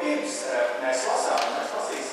pirms eh, mēs lasām, mēs lasīsim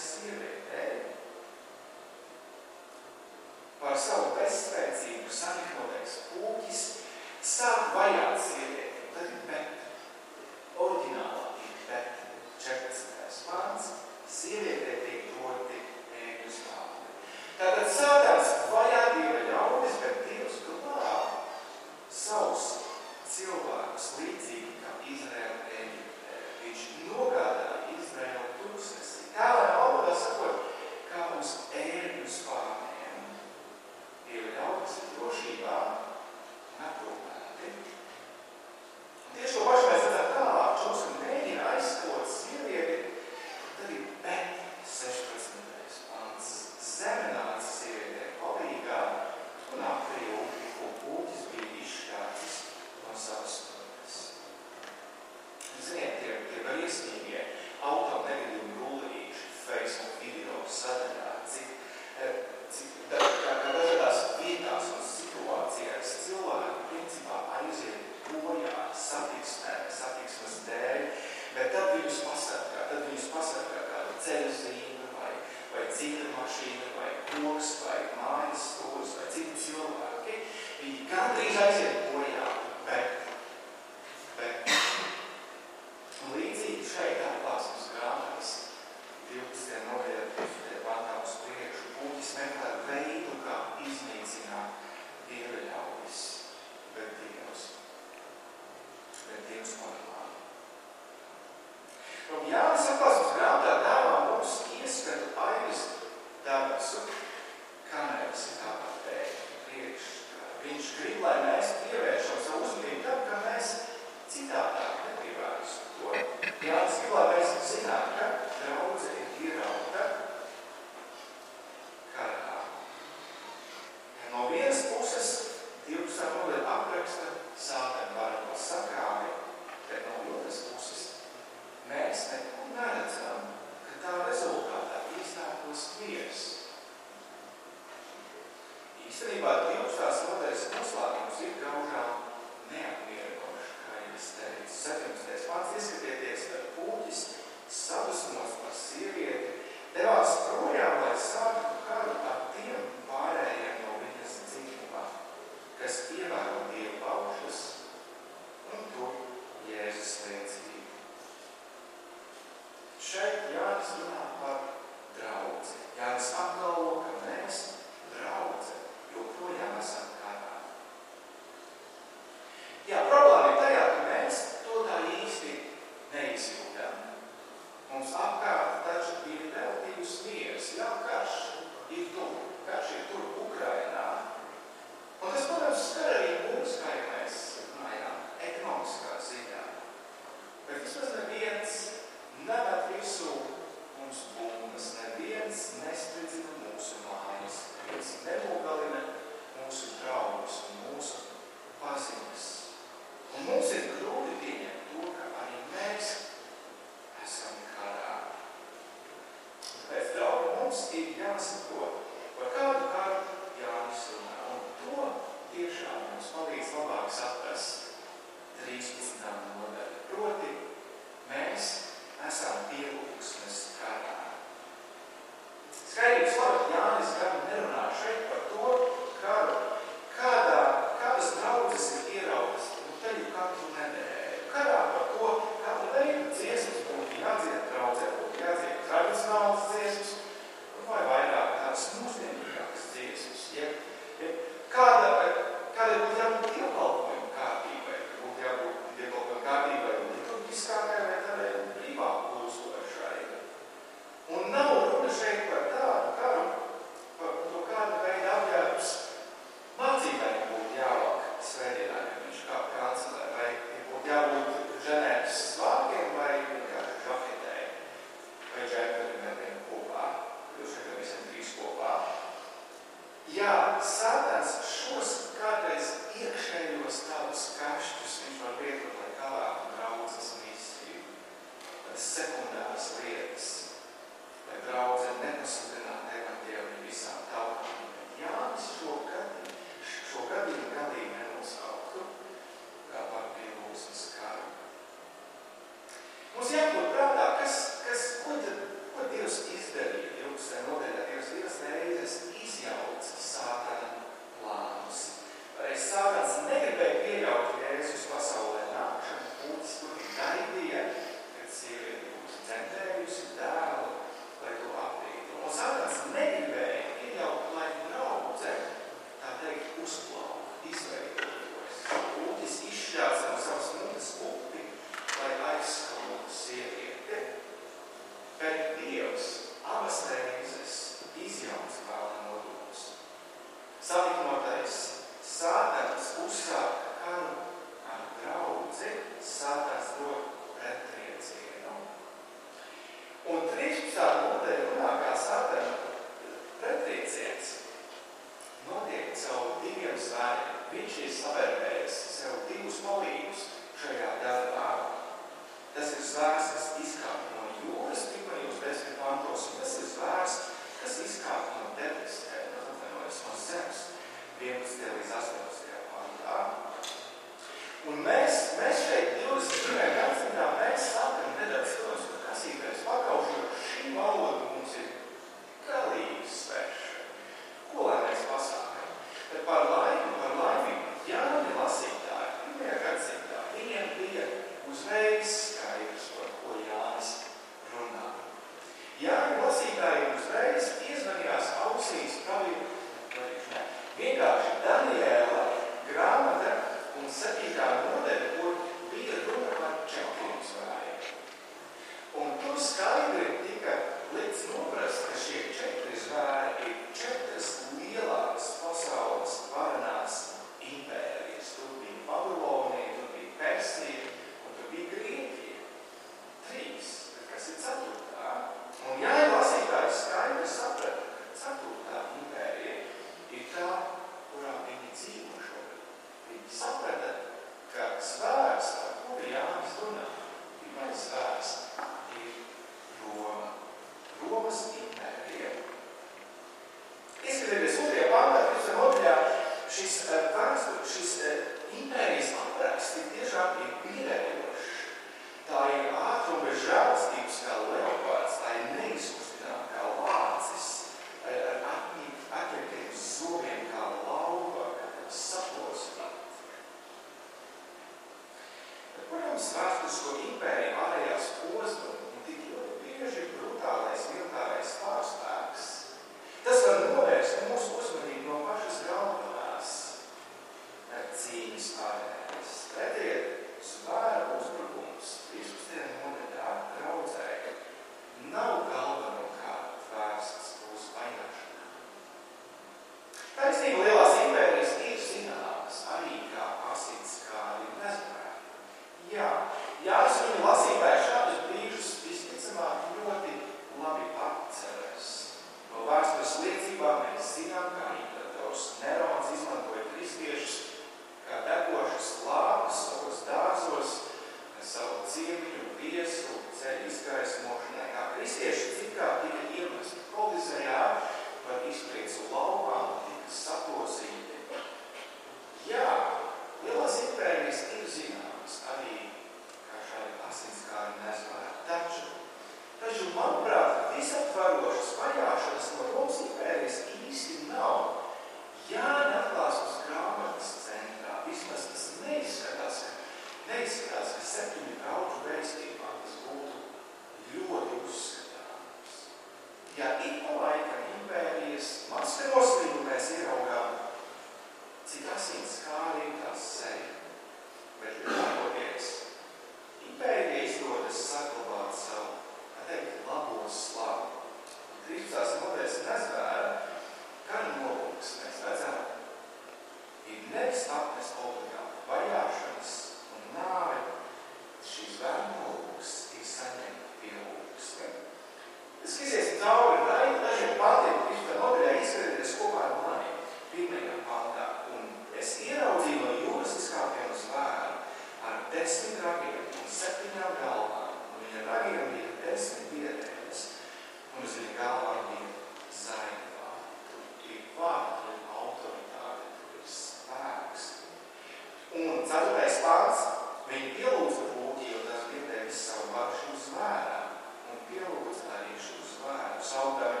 saukdami,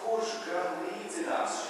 kurš gan līdzinās šim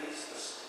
Christus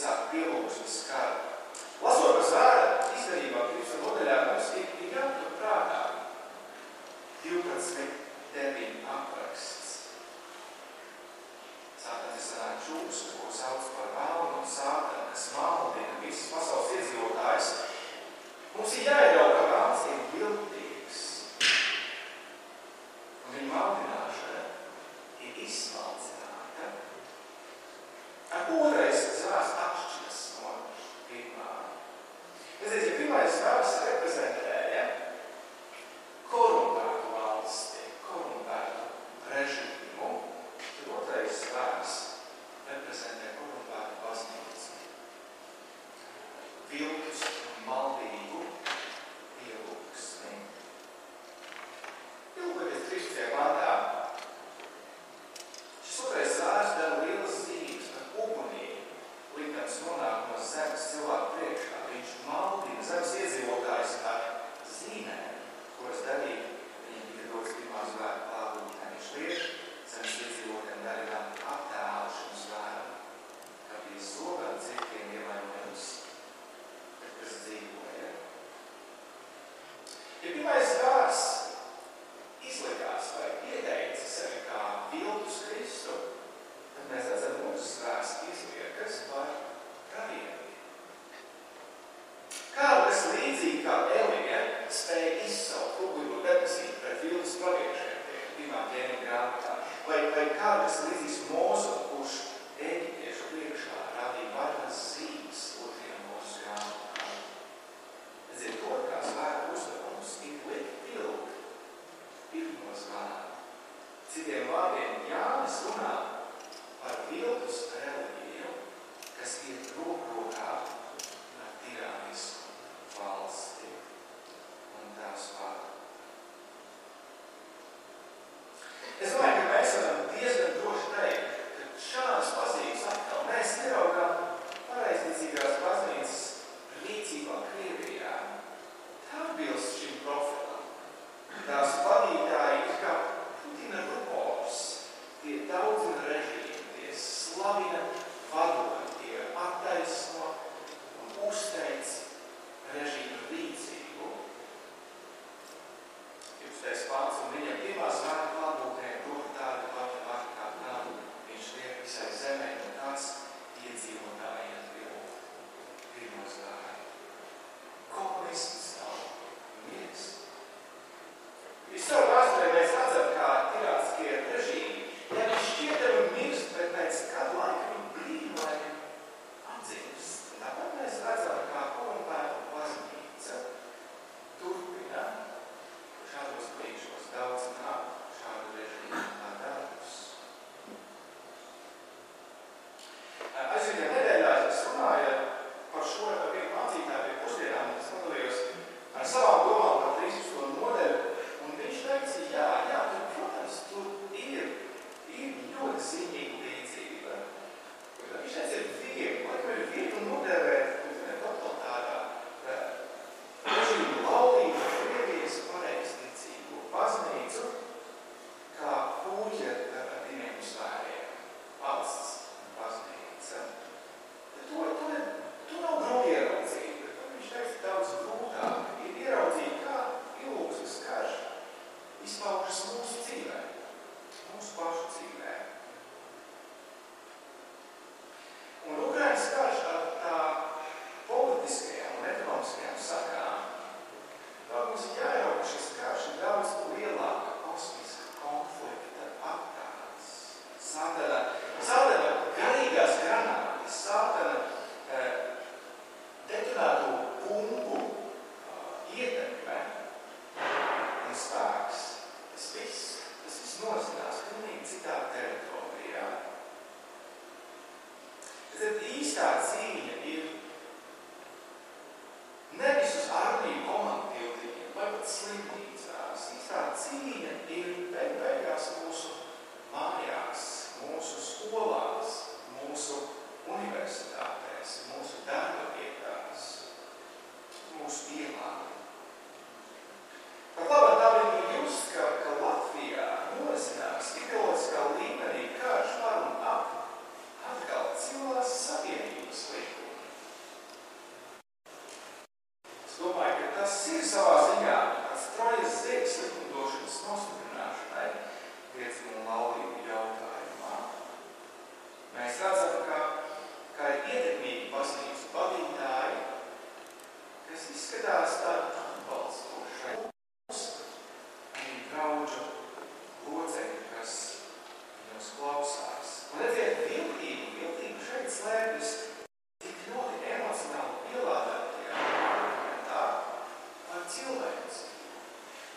sāk pielūgsmes karu. Lasot par zāra izdarībā pirms nodaļā mums ir jāpatur prātā 12 terminu apraksts.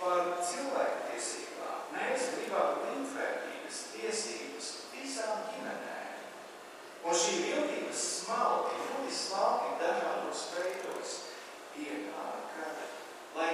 par cilvēktiesībām. Mēs gribam līdzvērtīgas tiesības visām ģimenēm. Un šī viltības smalki, ļoti smalki dažādos veidos ienāk, lai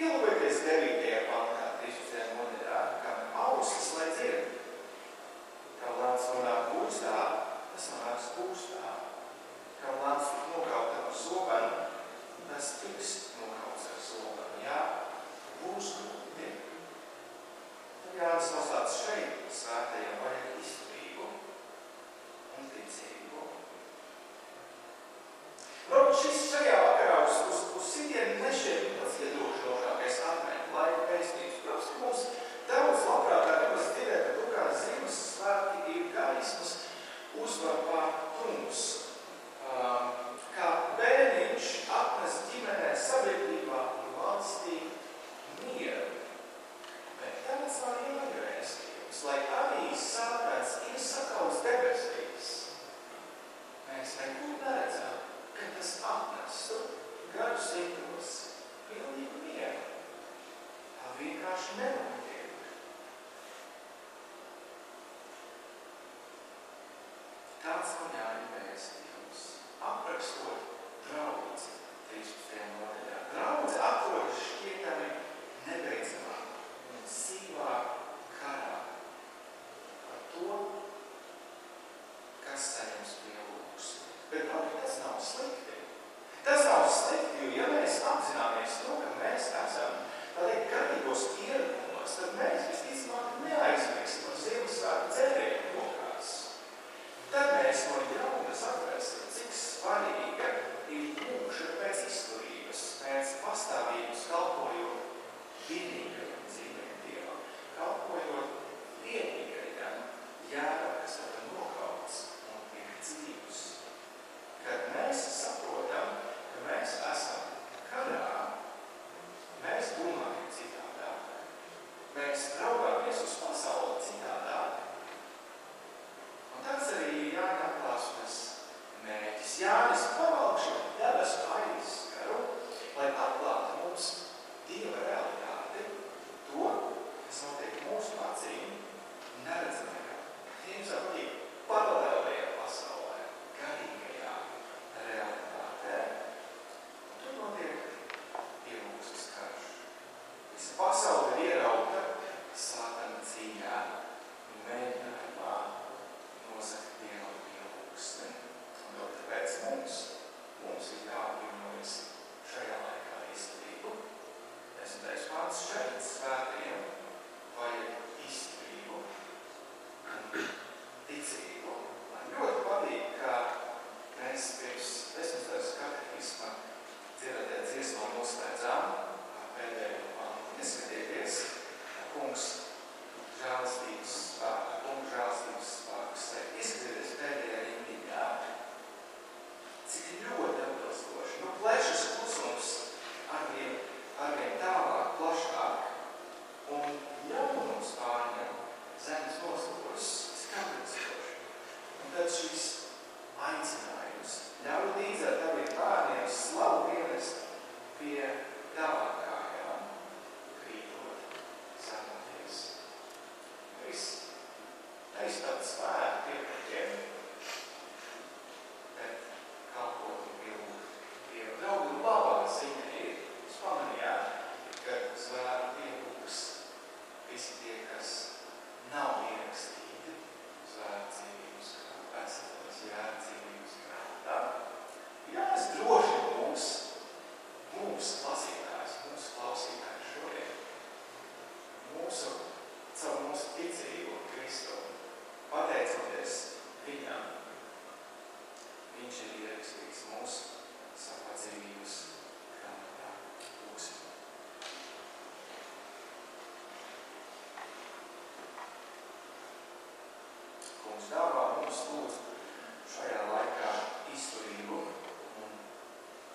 Kilometrs 9. pantā Kristusē monētā, kam ausis lai dzird. Kam lāns nonāk gūstā, tas nonāks gūstā. Kam lāns nokaut ar sobenu, tas tiks nokauts ar sobenu. Jā, būs gūstā. valsts, jo ja mēs apzināmies to, ka mēs Dievs lūdz šajā laikā izturību un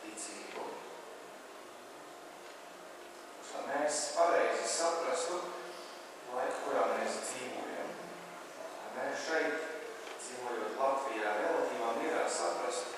ticību. Uz, lai mēs pareizi saprastu laiku, kurā mēs dzīvojam. Lai mēs šeit, dzīvojot Latvijā, relatīvā mierā saprastu,